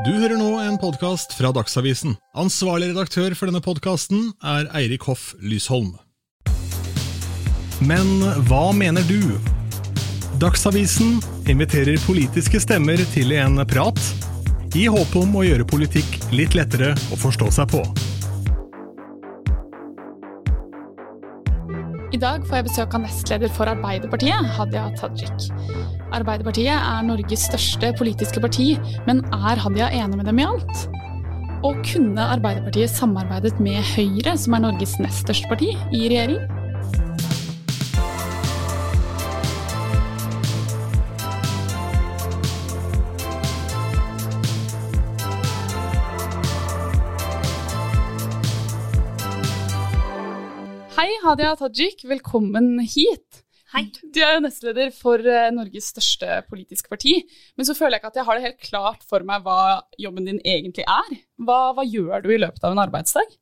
Du hører nå en podkast fra Dagsavisen. Ansvarlig redaktør for denne podkasten er Eirik Hoff Lysholm. Men hva mener du? Dagsavisen inviterer politiske stemmer til en prat, i håp om å gjøre politikk litt lettere å forstå seg på. Dag får jeg besøk av nestleder for Arbeiderpartiet, Hadia Tajik. Arbeiderpartiet er Norges største politiske parti, men er Hadia enig med dem i alt? Og kunne Arbeiderpartiet samarbeidet med Høyre, som er Norges nest største parti, i regjering? Hei, Hadia Tajik. Velkommen hit. Hei. Du er jo nestleder for eh, Norges største politiske parti. Men så føler jeg ikke at jeg har det helt klart for meg hva jobben din egentlig er. Hva, hva gjør du i løpet av en arbeidsdag?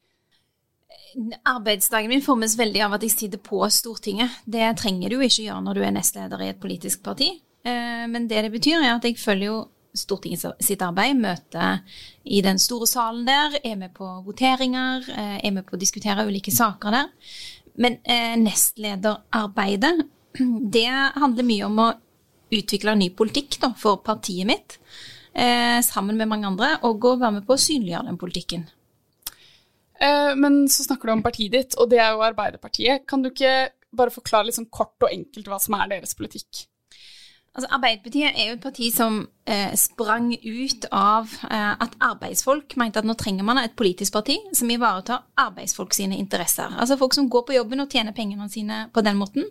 Arbeidsdagen min formes veldig av at jeg sitter på Stortinget. Det trenger du ikke gjøre når du er nestleder i et politisk parti. Eh, Men det det betyr, er at jeg følger jo Stortinget sitt arbeid, møter i den store salen der, er med på voteringer, eh, er med på å diskutere ulike saker der. Men eh, nestlederarbeidet, det handler mye om å utvikle ny politikk da, for partiet mitt, eh, sammen med mange andre, og å være med på å synliggjøre den politikken. Eh, Men så snakker du om partiet ditt, og det er jo Arbeiderpartiet. Kan du ikke bare forklare sånn kort og enkelt hva som er deres politikk? Altså, Arbeiderpartiet er jo et parti som eh, sprang ut av eh, at arbeidsfolk mente at nå trenger man et politisk parti som ivaretar arbeidsfolk sine interesser. Altså folk som går på jobben og tjener pengene sine på den måten.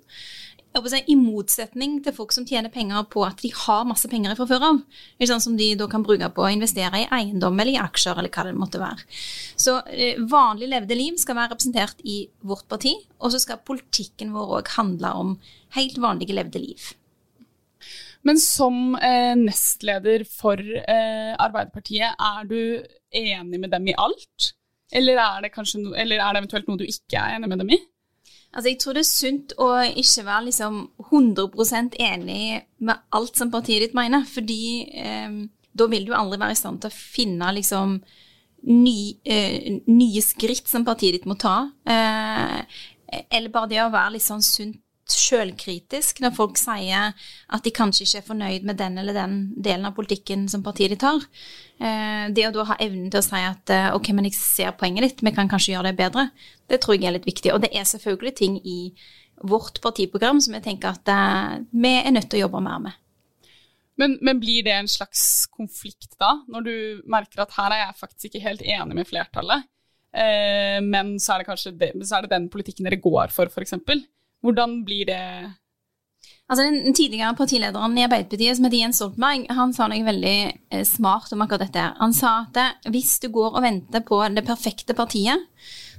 I motsetning til folk som tjener penger på at de har masse penger fra før av. Sånn Som de da kan bruke på å investere i eiendom eller i aksjer eller hva det måtte være. Så eh, vanlig levde liv skal være representert i vårt parti, og så skal politikken vår òg handle om helt vanlige levde liv. Men som eh, nestleder for eh, Arbeiderpartiet, er du enig med dem i alt? Eller er, det no eller er det eventuelt noe du ikke er enig med dem i? Altså, Jeg tror det er sunt å ikke være liksom 100% enig med alt som partiet ditt mener, fordi eh, da vil du aldri være i stand til å finne liksom ny, eh, nye skritt som partiet ditt må ta. Eh, eller bare det å være litt sånn sunt sjølkritisk når folk sier at de kanskje ikke er fornøyd med den eller den delen av politikken som partiet de har. Eh, det å da ha evnen til å si at eh, ok, men jeg ser poenget ditt, vi kan kanskje gjøre det bedre, det tror jeg er litt viktig. Og det er selvfølgelig ting i vårt partiprogram som jeg tenker at eh, vi er nødt til å jobbe mer med. Men, men, blir det en slags konflikt da, når du merker at her er jeg faktisk ikke helt enig med flertallet, eh, men så er, det kanskje det, er det den politikken dere går for, f.eks.? Hvordan blir det Altså Den tidligere partilederen i Arbeiderpartiet, som heter Jens Stoltenberg, han sa noe veldig eh, smart om akkurat dette. Han sa at eh, hvis du går og venter på det perfekte partiet,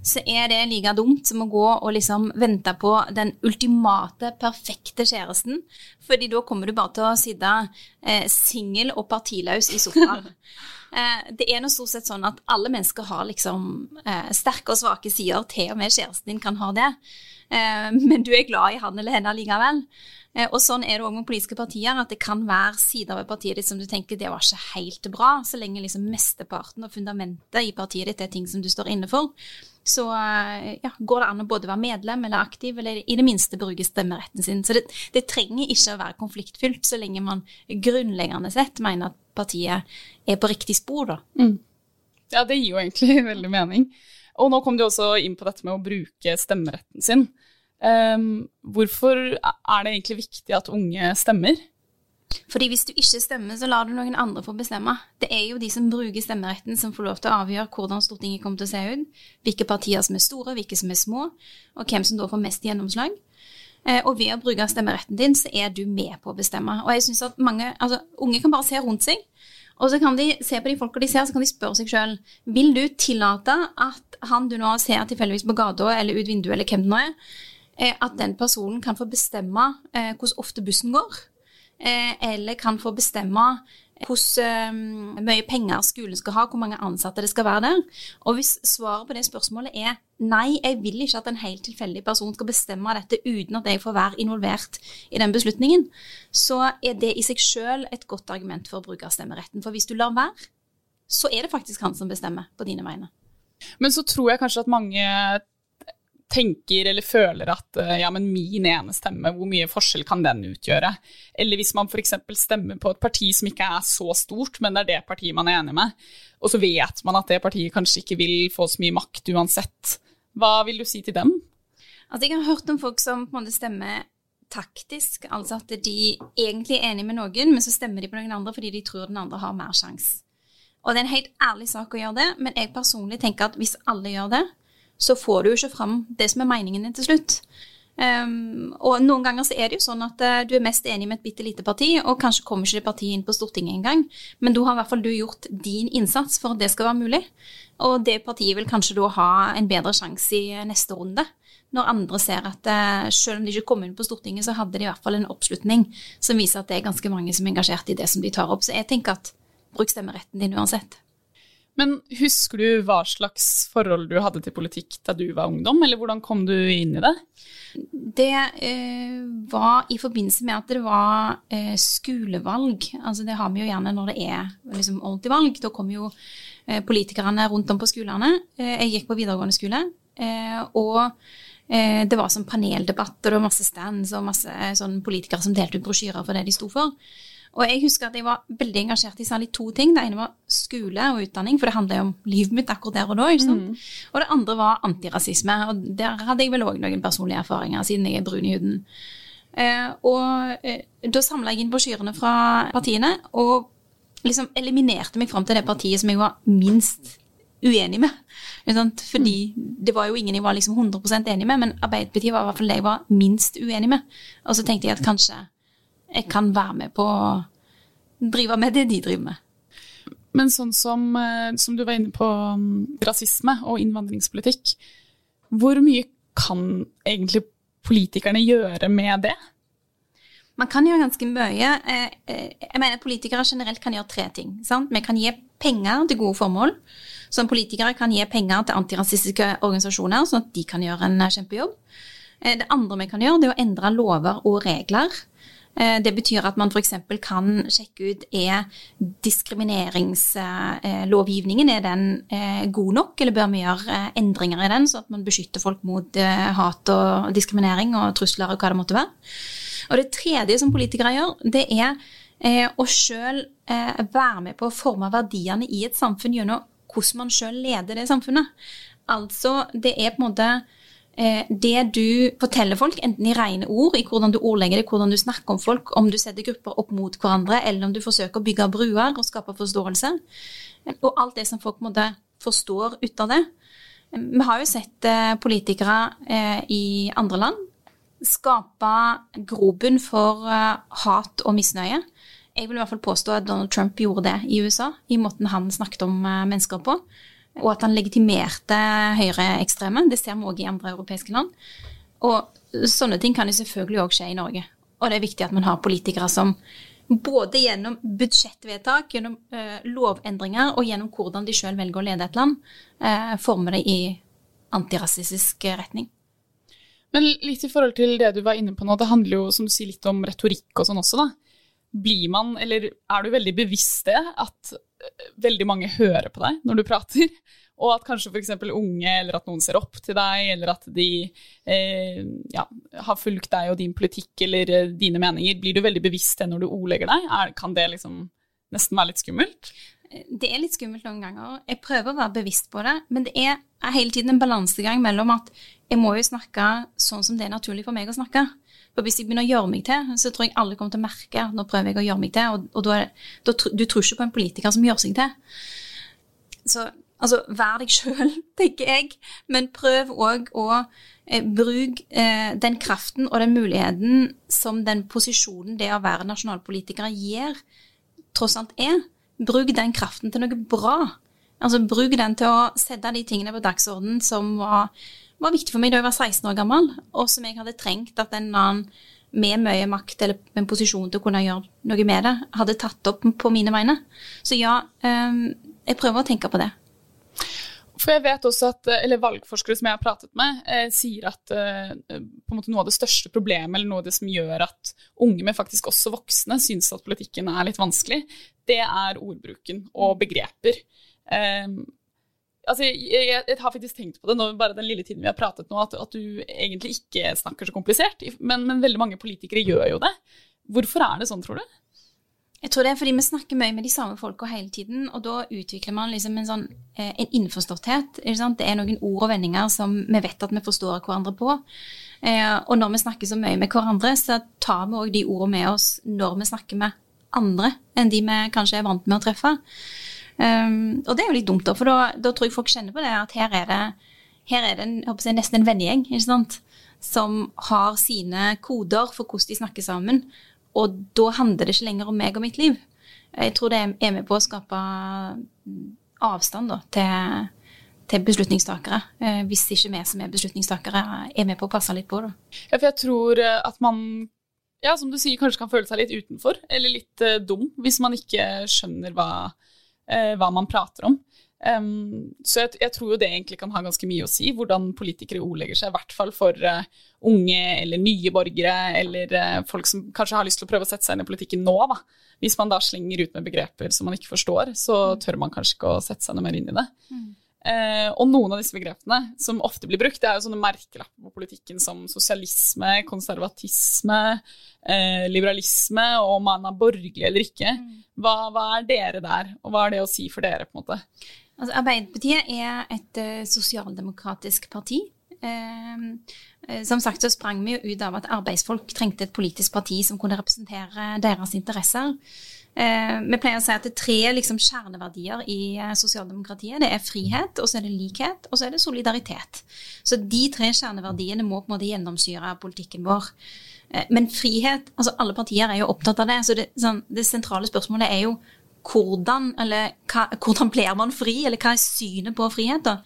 så er det like dumt som å gå og liksom vente på den ultimate, perfekte kjæresten. Fordi da kommer du bare til å sitte eh, singel og partiløs i sofaen. eh, det er nå stort sett sånn at alle mennesker har liksom sterke og svake sider. Til og med kjæresten din kan ha det. Eh, men du er glad i han eller henne likevel. Eh, og sånn er det òg med politiske partier, at det kan være sider ved partiet ditt som du tenker det var ikke helt bra, så lenge liksom mesteparten og fundamentet i partiet ditt er ting som du står inne for. Så eh, ja, går det an å både være medlem eller aktiv, eller i det minste bruke stemmeretten sin. Så det, det trenger ikke å være konfliktfylt, så lenge man grunnleggende sett mener at partiet er på riktig spor, da. Mm. Ja, det gir jo egentlig veldig mening. Og nå kom du også inn på dette med å bruke stemmeretten sin. Um, hvorfor er det egentlig viktig at unge stemmer? Fordi hvis du ikke stemmer, så lar du noen andre få bestemme. Det er jo de som bruker stemmeretten som får lov til å avgjøre hvordan Stortinget kommer til å se ut, hvilke partier som er store, hvilke som er små, og hvem som da får mest gjennomslag. Eh, og ved å bruke stemmeretten din, så er du med på å bestemme. Og jeg synes at mange, altså Unge kan bare se rundt seg, og så kan de se på de folka de ser, så kan de spørre seg sjøl vil du tillate at han du nå ser tilfeldigvis på gata eller ut vinduet, eller hvem det nå er, eh, at den personen kan få bestemme eh, hvordan ofte bussen går? Eh, eller kan få bestemme hvor mye penger skolen skal ha, hvor mange ansatte det skal være der. Og hvis svaret på det spørsmålet er nei, jeg vil ikke at en helt tilfeldig person skal bestemme dette uten at jeg får være involvert i den beslutningen, så er det i seg sjøl et godt argument for å bruke stemmeretten. For hvis du lar være, så er det faktisk han som bestemmer på dine vegne. Men så tror jeg kanskje at mange tenker eller føler at eh, ja, men min ene stemme, hvor mye forskjell kan den utgjøre? Eller hvis man f.eks. stemmer på et parti som ikke er så stort, men det er det partiet man er enig med, og så vet man at det partiet kanskje ikke vil få så mye makt uansett. Hva vil du si til dem? Altså, jeg har hørt om folk som på en måte stemmer taktisk, altså at de egentlig er enige med noen, men så stemmer de på noen andre fordi de tror den andre har mer sjanse. Og det er en helt ærlig sak å gjøre det, men jeg personlig tenker at hvis alle gjør det, så får du jo ikke fram det som er meningen din til slutt. Um, og noen ganger så er det jo sånn at uh, du er mest enig med et bitte lite parti, og kanskje kommer ikke det partiet inn på Stortinget engang, men da har i hvert fall du gjort din innsats for at det skal være mulig. Og det partiet vil kanskje da ha en bedre sjanse i neste runde. Når andre ser at uh, selv om de ikke kom inn på Stortinget, så hadde de i hvert fall en oppslutning som viser at det er ganske mange som er engasjert i det som de tar opp. Så jeg tenker at bruk stemmeretten din uansett. Men husker du hva slags forhold du hadde til politikk da du var ungdom, eller hvordan kom du inn i det? Det eh, var i forbindelse med at det var eh, skolevalg. Altså det har vi jo gjerne når det er liksom, ordentlig valg. Da kommer jo eh, politikerne rundt om på skolene. Eh, jeg gikk på videregående skole, eh, og eh, det var sånn paneldebatt, og det var masse stands og masse sånn politikere som delte ut brosjyrer for det de sto for. Og jeg husker at jeg var veldig engasjert i særlig to ting. Det ene var skole og utdanning, for det handla jo om livet mitt akkurat der og da. Mm. Og det andre var antirasisme. Og der hadde jeg vel òg noen personlige erfaringer, siden jeg er brun i huden. Eh, og eh, da samla jeg inn brosjyrene fra partiene, og liksom eliminerte meg fram til det partiet som jeg var minst uenig med. Fordi det var jo ingen jeg var liksom 100% enig med, men Arbeiderpartiet var i hvert fall det jeg var minst uenig med. Og så tenkte jeg at kanskje jeg kan være med på å drive med det de driver med. Men sånn som, eh, som du var inne på, um, rasisme og innvandringspolitikk, hvor mye kan egentlig politikerne gjøre med det? Man kan gjøre ganske mye. Eh, eh, jeg mener Politikere generelt kan gjøre tre ting. Sant? Vi kan gi penger til gode formål. Som politikere kan gi penger til antirasistiske organisasjoner, sånn at de kan gjøre en kjempejobb. Det andre vi kan gjøre, det er å endre lover og regler det betyr at man f.eks. kan sjekke ut er diskrimineringslovgivningen er den eh, god nok, eller bør vi gjøre eh, endringer i den, så at man beskytter folk mot hat og diskriminering og trusler og hva det måtte være. Og det tredje som politikere gjør, det er å sjøl være med på å forme verdiene i et samfunn gjennom hvordan man sjøl leder det samfunnet. Altså, det er på en måte Eh, det du forteller folk, enten i rene ord, i hvordan du ordlegger det, hvordan du snakker om folk, om du setter grupper opp mot hverandre, eller om du forsøker å bygge bruer og skape forståelse, eh, og alt det som folk måtte forstår ut av det. Eh, vi har jo sett politikere i andre land skape grobunn for hat og misnøye. Jeg vil i hvert fall påstå at Donald Trump gjorde det i USA, i måten han snakket om mennesker på og at han legitimerte høyreekstreme. Det ser vi òg i andre europeiske land. Og sånne ting kan jo selvfølgelig òg skje i Norge. Og det er viktig at man har politikere som både gjennom budsjettvedtak, gjennom uh, lovendringer og gjennom hvordan de sjøl velger å lede et land, uh, former det i antirasistisk retning. Men litt i forhold til det du var inne på nå, det handler jo som du sier litt om retorikk og sånn også, da. Blir man, eller er du veldig bevisst det, at veldig mange hører på deg når du prater. Og at kanskje f.eks. unge, eller at noen ser opp til deg, eller at de eh, ja, har fulgt deg og din politikk eller eh, dine meninger. Blir du veldig bevisst det når du ordlegger deg? Er, kan det liksom nesten være litt skummelt? Det er litt skummelt noen ganger. Jeg prøver å være bevisst på det, men det er hele tiden en balansegang mellom at jeg må jo snakke sånn som det er naturlig for meg å snakke. For hvis jeg begynner å gjøre meg til, så tror jeg alle kommer til å merke at nå prøver jeg å gjøre meg til, og, og da, da, du tror ikke på en politiker som gjør seg til. Så altså, vær deg sjøl, tenker jeg, men prøv òg å eh, bruke eh, den kraften og den muligheten som den posisjonen det å være nasjonalpolitiker gir, tross alt er. Bruk den kraften til noe bra. Altså Bruk den til å sette de tingene på dagsordenen som var var viktig for meg da jeg var 16 år gammel, og som jeg hadde trengt at en annen med mye makt eller en posisjon til å kunne gjøre noe med det, hadde tatt opp på mine vegne. Så ja, ehm, jeg prøver å tenke på det. For jeg vet også at, eller Valgforskere som jeg har pratet med, eh, sier at eh, på en måte noe av det største problemet, eller noe av det som gjør at unge, men faktisk også voksne, syns at politikken er litt vanskelig, det er ordbruken og begreper. Eh, altså, jeg, jeg, har faktisk tenkt på det nå, bare den lille tiden vi har pratet nå, at, at du egentlig ikke snakker så komplisert, men, men veldig mange politikere gjør jo det. Hvorfor er det sånn, tror du? Jeg tror det er fordi vi snakker mye med de samme folka hele tiden, og da utvikler man liksom en sånn eh, en innforståtthet. Det er noen ord og vendinger som vi vet at vi forstår hverandre på. Eh, og når vi snakker så mye med hverandre, så tar vi òg de ordene med oss når vi snakker med andre enn de vi kanskje er vant med å treffe. Um, og det er jo litt dumt, da, for da, da, tror jeg folk kjenner på det at her er det, her er det en, jeg, nesten en vennegjeng ikke sant? som har sine koder for hvordan de snakker sammen. Og da handler det ikke lenger om meg og mitt liv. Jeg tror det er med på å skape avstand da, til, til, beslutningstakere. Eh, hvis ikke vi som er beslutningstakere, er med på å passe litt på Da. Ja, for jeg tror eh, at man ja, som du sier, kanskje kan føle seg litt utenfor, eller litt uh, dum, hvis man ikke skjønner hva, uh, hva man prater om. Um, så jeg, jeg, tror jo det egentlig kan ha ganske mye å si, hvordan politikere ordlegger seg, i hvert fall for uh, unge eller nye borgere, eller uh, folk som kanskje har lyst til å prøve å sette seg inn i politikken nå. Da. Hvis man da slenger ut med begreper som man ikke forstår, så mm. tør man kanskje ikke å sette seg noe mer inn i det. Mm. Uh, og noen av disse begrepene som ofte blir brukt, det er jo sånne merkelapper på politikken som sosialisme, konservatisme, liberalisme og om man er borgerlig eller ikke. Mm. Hva, hva, er dere der, og hva er det å si for dere? på en måte? Altså, Arbeiderpartiet er et uh, sosialdemokratisk parti. Uh, som sagt så sprang vi jo ut av at arbeidsfolk trengte et politisk parti som kunne representere deres interesser. Uh, vi pleier å si at det er tre liksom, kjerneverdier i sosialdemokratiet. Det er frihet, og så er det likhet, og så er det solidaritet. Så de tre kjerneverdiene må på en måte gjennomsyre politikken vår. Men frihet altså Alle partier er jo opptatt av det. så det, sånn, det sentrale spørsmålet er jo hvordan, eller hva, hvordan blir man fri, eller hva er synet på frihet? da?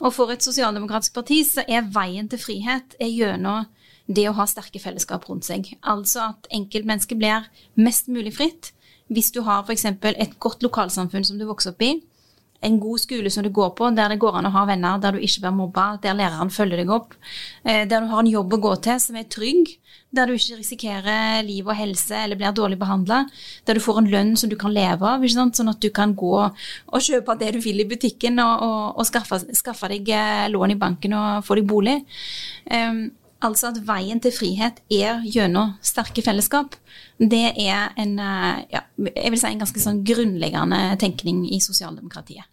Og for et sosialdemokratisk parti så er veien til frihet gjennom det å ha sterke fellesskap rundt seg. Altså at enkeltmennesket blir mest mulig fritt. Hvis du har f.eks. et godt lokalsamfunn som du vokser opp i, en god skole som du går på, der det går an å ha venner, der du ikke blir mobba, der læreren følger deg opp, eh, der du har en jobb å gå til som er trygg, der du ikke risikerer liv og helse eller blir dårlig behandla, der du får en lønn som du kan leve av, sånn at du kan gå og kjøpe det du vil i butikken og, og, og skaffe, skaffe, deg eh, lån i banken og få deg bolig. Um, altså at veien til frihet er gjennom sterke fellesskap. Det er en, eh, ja, jeg vil si en ganske sånn grunnleggende tenkning i sosialdemokratiet.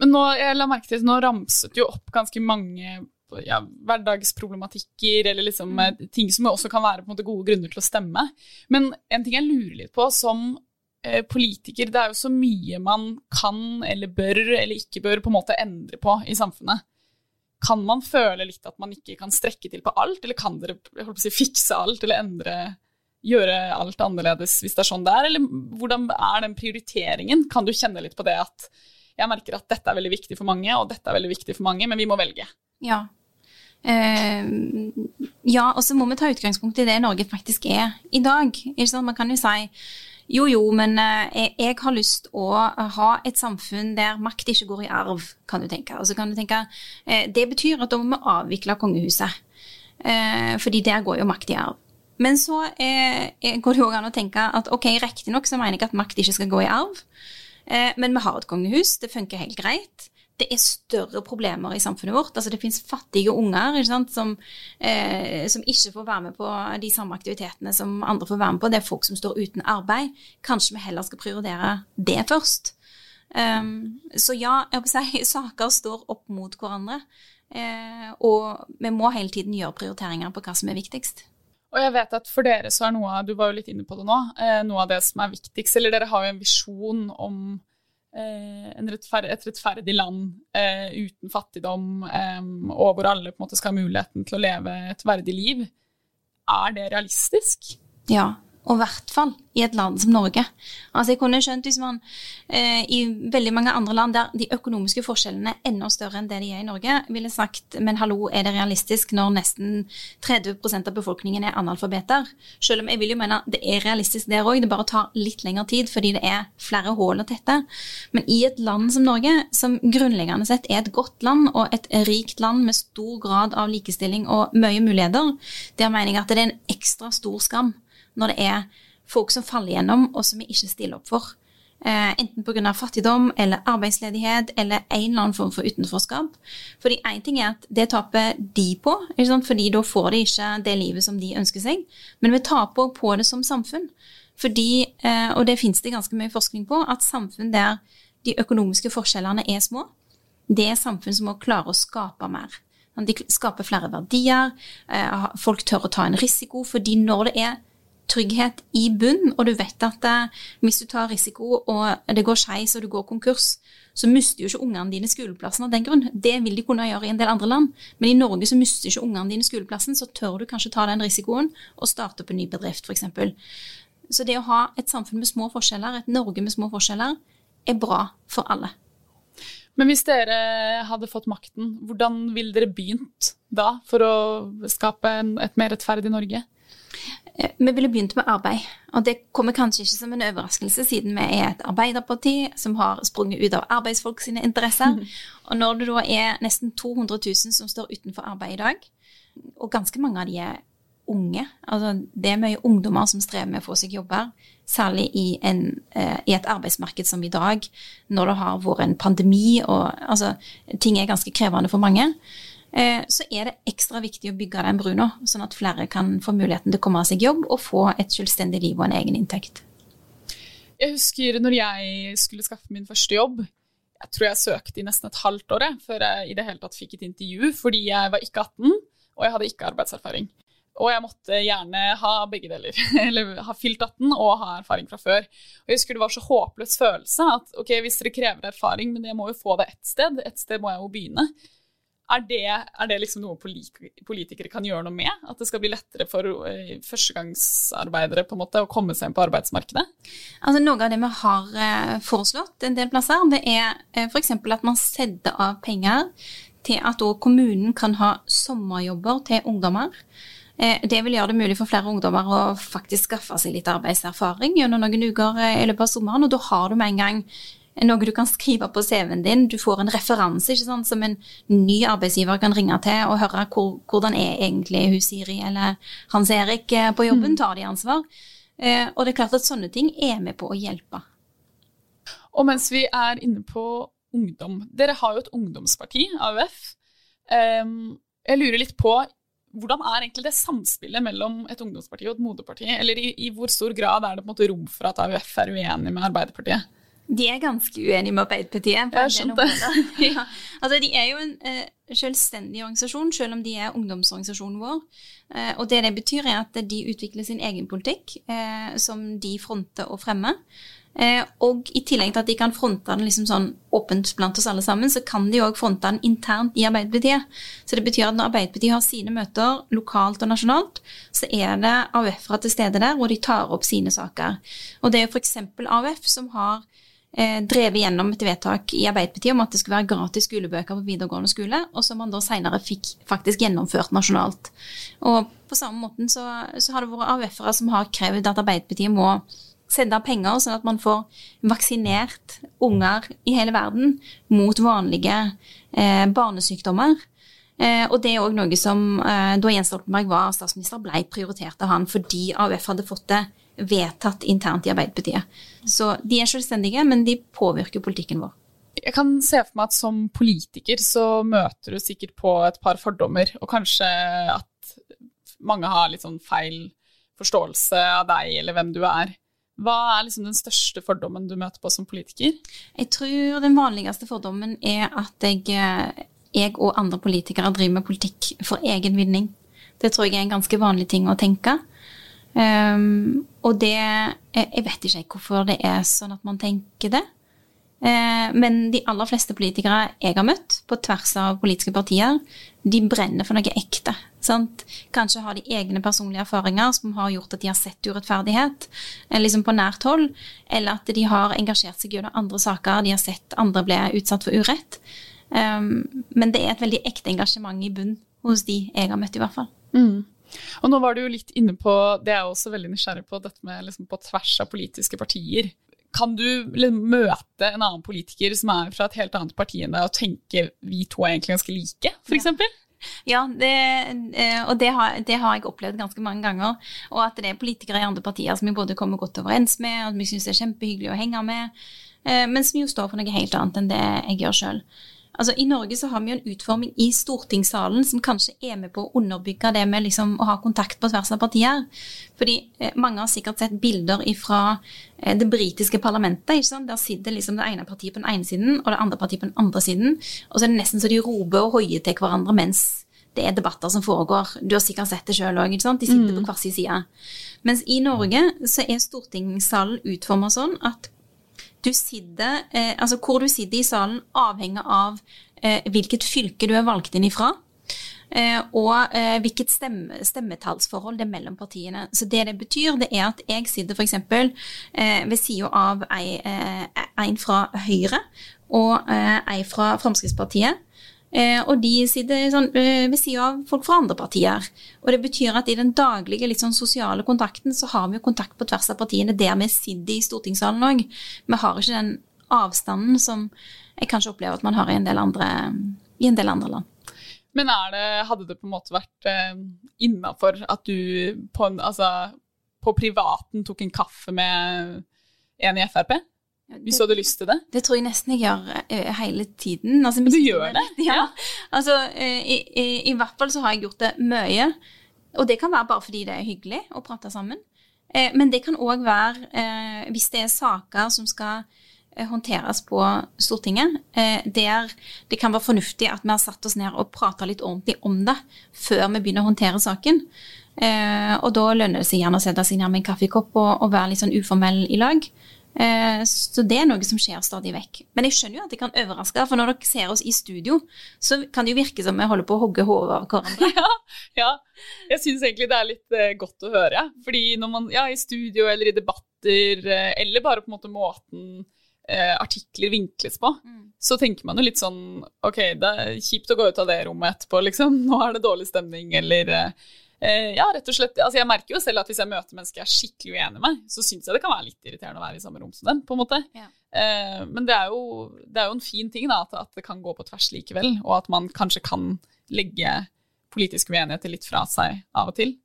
Men nå, jeg la merke til, nå ramset jo opp ganske mange ja, hverdagsproblematikker eller liksom, mm. Eh, ting som også kan være måte, gode grunner til å stemme. Men en ting jeg lurer litt på som eh, politiker, det er jo så mye man kan eller bør eller ikke bør på en måte endre på i samfunnet. Kan man føle litt at man ikke kan strekke til på alt, eller kan dere si, fikse alt eller endre gjøre alt annerledes hvis det er sånn det er, eller hvordan er den prioriteringen? Kan du kjenne litt på det at jeg merker at dette er veldig viktig for mange, og dette er veldig viktig for mange, men vi må velge. Ja. Uh, ja, og så må vi ta utgangspunkt i det Norge faktisk er i dag. Man kan jo si jo, jo, men uh, jeg, har lyst å ha et samfunn der makt ikke går i arv, kan du tenke. Og kan du tenke, uh, Det betyr at da må vi avvikle kongehuset. fordi der går jo makt i arv. Men så går det jo an å tenke at ok, riktignok så mener jeg at makt ikke skal gå i arv. Eh, men vi har et kongehus, det funker helt greit. Det er større problemer i samfunnet vårt. Altså Det finnes fattige unger ikke sant, som, eh, som, ikke får være med på de samme aktivitetene som andre får være med på. Det er folk som står uten arbeid. Kanskje vi heller skal prioritere det først. Um, så ja, jeg si, saker står opp mot hverandre. Eh, og vi må hele tiden gjøre prioriteringer på hva som er viktigst. Og jeg vet at for dere så er noe av, du var jo litt inne på det nå, eh, noe av det som er viktigst, eller dere har jo en visjon om eh, rettfer et rettferdig land eh, uten fattigdom, eh, og hvor alle på en måte skal ha muligheten til å leve et verdig liv. Er det realistisk? Ja, og i hvert fall i et land som Norge. Altså jeg kunne skjønt hvis man eh, i veldig mange andre land der de økonomiske forskjellene er enda større enn det de er i Norge, ville sagt men hallo, er det realistisk når nesten 30% av befolkningen er analfabeter? Selv om jeg vil jo mene det er realistisk der òg, det bare tar litt lengre tid fordi det er flere hull å tette. Men i et land som Norge, som grunnleggende sett er et godt land og et rikt land med stor grad av likestilling og mye muligheter, der mener jeg at det er en ekstra stor skam når det er folk som faller gjennom, og som vi ikke stiller opp for. Eh, enten pga. fattigdom eller arbeidsledighet eller en eller annen form for utenforskap. Fordi én ting er at det taper de på, fordi da får de ikke det livet som de ønsker seg. Men vi taper på det som samfunn. Fordi, eh, og det finnes det ganske mye forskning på, at samfunn der de økonomiske forskjellene er små, det er samfunn som må klare å skape mer. De skaper flere verdier, eh, folk tør å ta en risiko, fordi når det er trygghet i bunn, og du vet at eh, hvis du tar risiko og det går skeis og du går konkurs, så mister jo ikke ungene dine skoleplassen av den grunn. Det vil de kunne gjøre i en del andre land, men i Norge så mister ikke ungene dine skoleplassen, så tør du kanskje ta den risikoen og starte opp en ny bedrift, f.eks. Så det å ha et samfunn med små forskjeller, et Norge med små forskjeller, er bra for alle. Men hvis dere hadde fått makten, hvordan ville dere begynt da for å skape et mer rettferdig Norge? Eh, vi ville begynt med arbeid, og det kommer kanskje ikke som en overraskelse, siden vi er et arbeiderparti som har sprunget ut av arbeidsfolk sine interesser. Mm. Og når det da er nesten 200 000 som står utenfor arbeid i dag, og ganske mange av de er unge, altså det er mye ungdommer som strever med å få seg jobber, særlig i, en, eh, i et arbeidsmarked som i dag, når det har vært en pandemi og altså ting er ganske krevende for mange. Eh, så er det ekstra viktig å bygge den brua, sånn at flere kan få muligheten til å komme av seg jobb og få et selvstendig liv og en egen inntekt. Jeg husker når jeg skulle skaffe min første jobb. Jeg tror jeg søkte i nesten et halvt år før jeg i det hele tatt fikk et intervju, fordi jeg var ikke 18 og jeg hadde ikke arbeidserfaring. Og jeg måtte gjerne ha begge deler. Eller ha fylt 18 og ha erfaring fra før. Og jeg husker det var så håpløs følelse at ok, hvis dere krever erfaring, men jeg må jo få det ett sted, ett sted må jeg jo begynne. Er det, er det liksom noe politikere kan gjøre noe med? At det skal bli lettere for eh, førstegangsarbeidere på en måte å komme seg inn på arbeidsmarkedet? Altså Noe av det vi har eh, foreslått en del plasser, det er eh, f.eks. at man setter av penger til at kommunen kan ha sommerjobber til ungdommer. Det vil gjøre det mulig for flere ungdommer å faktisk skaffe seg litt arbeidserfaring gjennom noen uker i løpet av sommeren, og da har du med en gang noe du kan skrive på CV-en din. Du får en referanse ikke sant, som en ny arbeidsgiver kan ringe til og høre hvor, hvordan er egentlig hun Siri eller Hans Erik eh, på jobben. Mm. Tar de ansvar? Eh, og det er klart at sånne ting er med på å hjelpe. Og mens vi er inne på ungdom Dere har jo et ungdomsparti, AUF. Jeg lurer litt på hvordan er egentlig det samspillet mellom et ungdomsparti og et moderparti? Eller i, i hvor stor grad er det på en måte rom for at AUF er uenig med Arbeiderpartiet? De er ganske uenige med Arbeiderpartiet. Jeg skjønte det. ja. altså, de er jo en eh, selvstendig organisasjon, selv om de er ungdomsorganisasjonen vår. Eh, og det det betyr, er at de utvikler sin egen politikk, eh, som de fronter og fremmer. Eh, og i tillegg til at de kan fronte den liksom sånn åpent blant oss alle sammen, så kan de òg fronte den internt i Arbeiderpartiet. Så det betyr at når Arbeiderpartiet har sine møter lokalt og nasjonalt, så er det AUF-ere til stede der, og de tar opp sine saker. Og det er f.eks. AUF som har drevet gjennom et vedtak i Arbeiderpartiet om at det skulle være gratis skolebøker på videregående skole, og som man da senere fikk faktisk gjennomført nasjonalt. Og på samme måten så, så har det vært AUF-ere som har krevd at Arbeiderpartiet må sende penger, sånn at man får vaksinert unger i hele verden mot vanlige eh, barnesykdommer. Eh, og det er òg noe som eh, da Jens Stoltenberg var statsminister, ble prioritert av han fordi AUF hadde fått det vedtatt internt i Arbeiderpartiet. Så de er selvstendige, men de påvirker politikken vår. Jeg kan se for meg at som politiker så møter du sikkert på et par fordommer, og kanskje at mange har litt sånn feil forståelse av deg eller hvem du er. Hva er liksom den største fordommen du møter på som politiker? Jeg tror den vanligste fordommen er at jeg, jeg og andre politikere driver med politikk for egen vinning. Det tror jeg er en ganske vanlig ting å tenke. Um, og det Jeg vet ikke hvorfor det er sånn at man tenker det. Eh, men de aller fleste politikere jeg har møtt, på tvers av politiske partier, de brenner for noe ekte. Sant? Kanskje har de egne personlige erfaringer som har gjort at de har sett urettferdighet eh, liksom på nært hold, eller at de har engasjert seg gjennom andre saker, de har sett andre bli utsatt for urett. Um, men det er et veldig ekte engasjement i bunn hos de jeg har møtt, i hvert fall. Mm. Og nå var du jo litt inne på, det er jeg også veldig nysgjerrig på, dette med liksom på tvers av politiske partier. Kan du liksom møte en annen politiker som er fra et helt annet parti enn deg, og tenke vi to er egentlig ganske like, f.eks.? Ja. Ja, det, eh, og det har, det har, jeg opplevd ganske mange ganger. Og at det er politikere i andre partier som vi både kommer godt overens med, og som vi syns er kjempehyggelig å henge med, eh, men som jo står for noe helt annet enn det jeg gjør sjøl. Altså, I Norge så har vi jo en utforming i stortingssalen som kanskje er med på å underbygge det med liksom, å ha kontakt på tvers av partier. Fordi eh, mange har sikkert sett bilder fra eh, det britiske parlamentet. ikke sant? Der sitter liksom det ene partiet på den ene siden og det andre partiet på den andre siden. Og så er det nesten så de roper og hoier til hverandre mens det er debatter som foregår. Du har sikkert sett det sjøl òg. De sitter mm. på hver sin side. Mens i Norge så er stortingssalen utforma sånn at du sitter, eh, altså hvor du sitter i salen, avhenger av eh, hvilket fylke du er valgt inn ifra. Eh, og eh, hvilket stemme, stemmetallsforhold det er mellom partiene. Så det det betyr, det er at jeg sitter f.eks. Eh, ved sida av ei, eh, en fra Høyre og eh, ei fra Fremskrittspartiet. Eh, og de sitter sånn, eh, ved siden av folk fra andre partier. Og det betyr at i den daglige sånn sosiale kontakten så har vi jo kontakt på tvers av partiene der vi sitter i stortingssalen òg. Vi har ikke den avstanden som jeg kanskje opplever at man har i en del andre, en del andre land. Men det, hadde det på en måte vært eh, innafor at du på, altså, på privaten tok en kaffe med en i Frp? Hvis du hadde lyst til det? Det tror jeg nesten jeg gjør uh, hele tiden. Altså, du gjør det? Ja. ja. Altså, uh, i, i, i, hvert fall så har jeg gjort det mye. Og det kan være bare fordi det er hyggelig å prate sammen. Uh, men det kan òg være hvis det er saker som skal håndteres på Stortinget, der det kan være fornuftig at vi har satt oss ned og prata litt ordentlig om det før vi begynner å håndtere saken. og da lønner det seg gjerne å sette seg ned med en kaffekopp og, og være litt sånn uformell i lag. Eh, så det er noe som skjer stadig vekk. Men jeg skjønner jo at det kan overraske, for når dere ser oss i studio, så kan det jo virke som vi holder på å hogge hodet av hverandre. Ja, ja. jeg syns egentlig det er litt uh, godt å høre. Fordi når man, ja, i studio eller i debatter, uh, eller bare på en måte måten artikler vinkles på, mm. så tenker man jo litt sånn Ok, det er kjipt å gå ut av det rommet etterpå, liksom. Nå er det dårlig stemning, eller Eh, ja, rett og slett. Altså, jeg merker jo selv at hvis jeg møter mennesker jeg er skikkelig uenig med, så syns jeg det kan være litt irriterende å være i samme rom som dem, på en måte. Ja. Eh, men det er, jo, det er, jo, en fin ting da, at, at, det kan gå på tvers likevel, og at man kanskje kan legge politiske uenigheter litt fra seg av og til.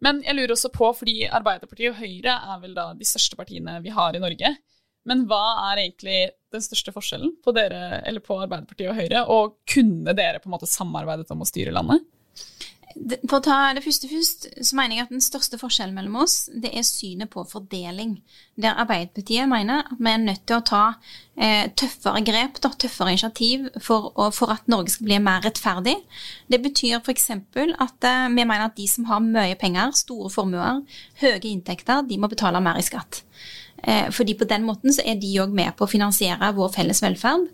Men jeg lurer også på, fordi Arbeiderpartiet og Høyre er vel da de største partiene vi har i Norge. Men hva er egentlig den største forskjellen på, dere, på Arbeiderpartiet og Høyre, og kunne dere på en måte samarbeidet om å styre landet? For å ta det første først, så mener jeg at den største forskjellen mellom oss, det er synet på fordeling. Der Arbeiderpartiet mener at vi er nødt til å ta eh, tøffere grep, da, tøffere initiativ, for, å, for, at Norge skal bli mer rettferdig. Det betyr f.eks. at eh, vi mener at de som har mye penger, store formuer, høye inntekter, de må betale mer i skatt. Eh, fordi på den måten så er de òg med på å finansiere vår felles velferd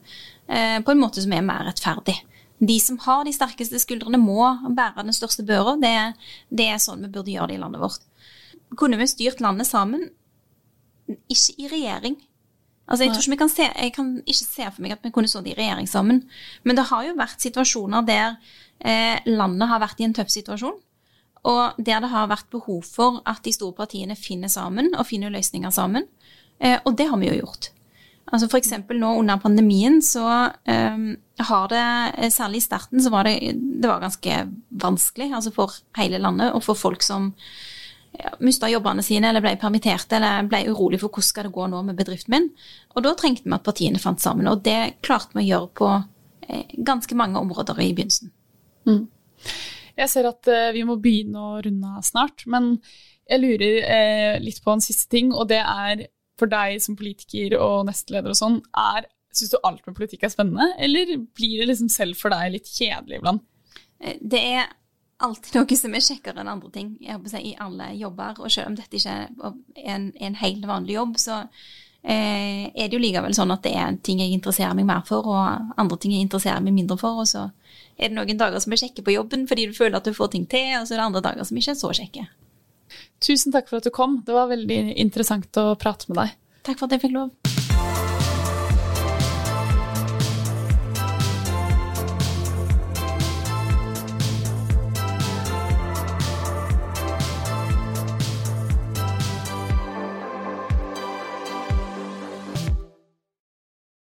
eh, på en måte som er mer rettferdig de som har de sterkeste skuldrene, må bære den største børa. Det, det, er sånn vi burde gjøre det i landet vårt. Kunne vi styrt landet sammen? Ikke i regjering. Altså, jeg, tror ikke vi kan se, jeg kan ikke se for meg at vi kunne stått i regjering sammen. Men det har jo vært situasjoner der eh, landet har vært i en tøff situasjon. Og der det har vært behov for at de store partiene finner sammen og finner løsninger sammen. Eh, og det har vi jo gjort. Altså F.eks. nå under pandemien så um, har det, eh, særlig i starten, så var det, det var ganske vanskelig altså for hele landet og for folk som ja, mista jobbene sine eller ble permitterte eller ble urolig for hvordan skal det gå nå med bedriften min. Og da trengte vi at partiene fant sammen, og det klarte vi å gjøre på eh, ganske mange områder i begynnelsen. Mm. Jeg ser at eh, vi må begynne å runde av snart, men jeg lurer eh, litt på en siste ting, og det er for deg som politiker og nestleder og sånn, er Syns du alt med politikk er spennende, eller blir det liksom selv for deg litt kjedelig iblant? Eh, det er alltid noe som er kjekkere enn andre ting jeg håper si, i alle jobber. Og selv om dette ikke er en, en helt vanlig jobb, så eh, er det jo likevel sånn at det er ting jeg interesserer meg mer for, og andre ting jeg interesserer meg mindre for. Og så er det noen dager som er kjekke på jobben fordi du føler at du får ting til, og så er det andre dager som ikke er så kjekke. Tusen takk for at du kom. Det var veldig interessant å prate med deg. Takk for at jeg fikk lov.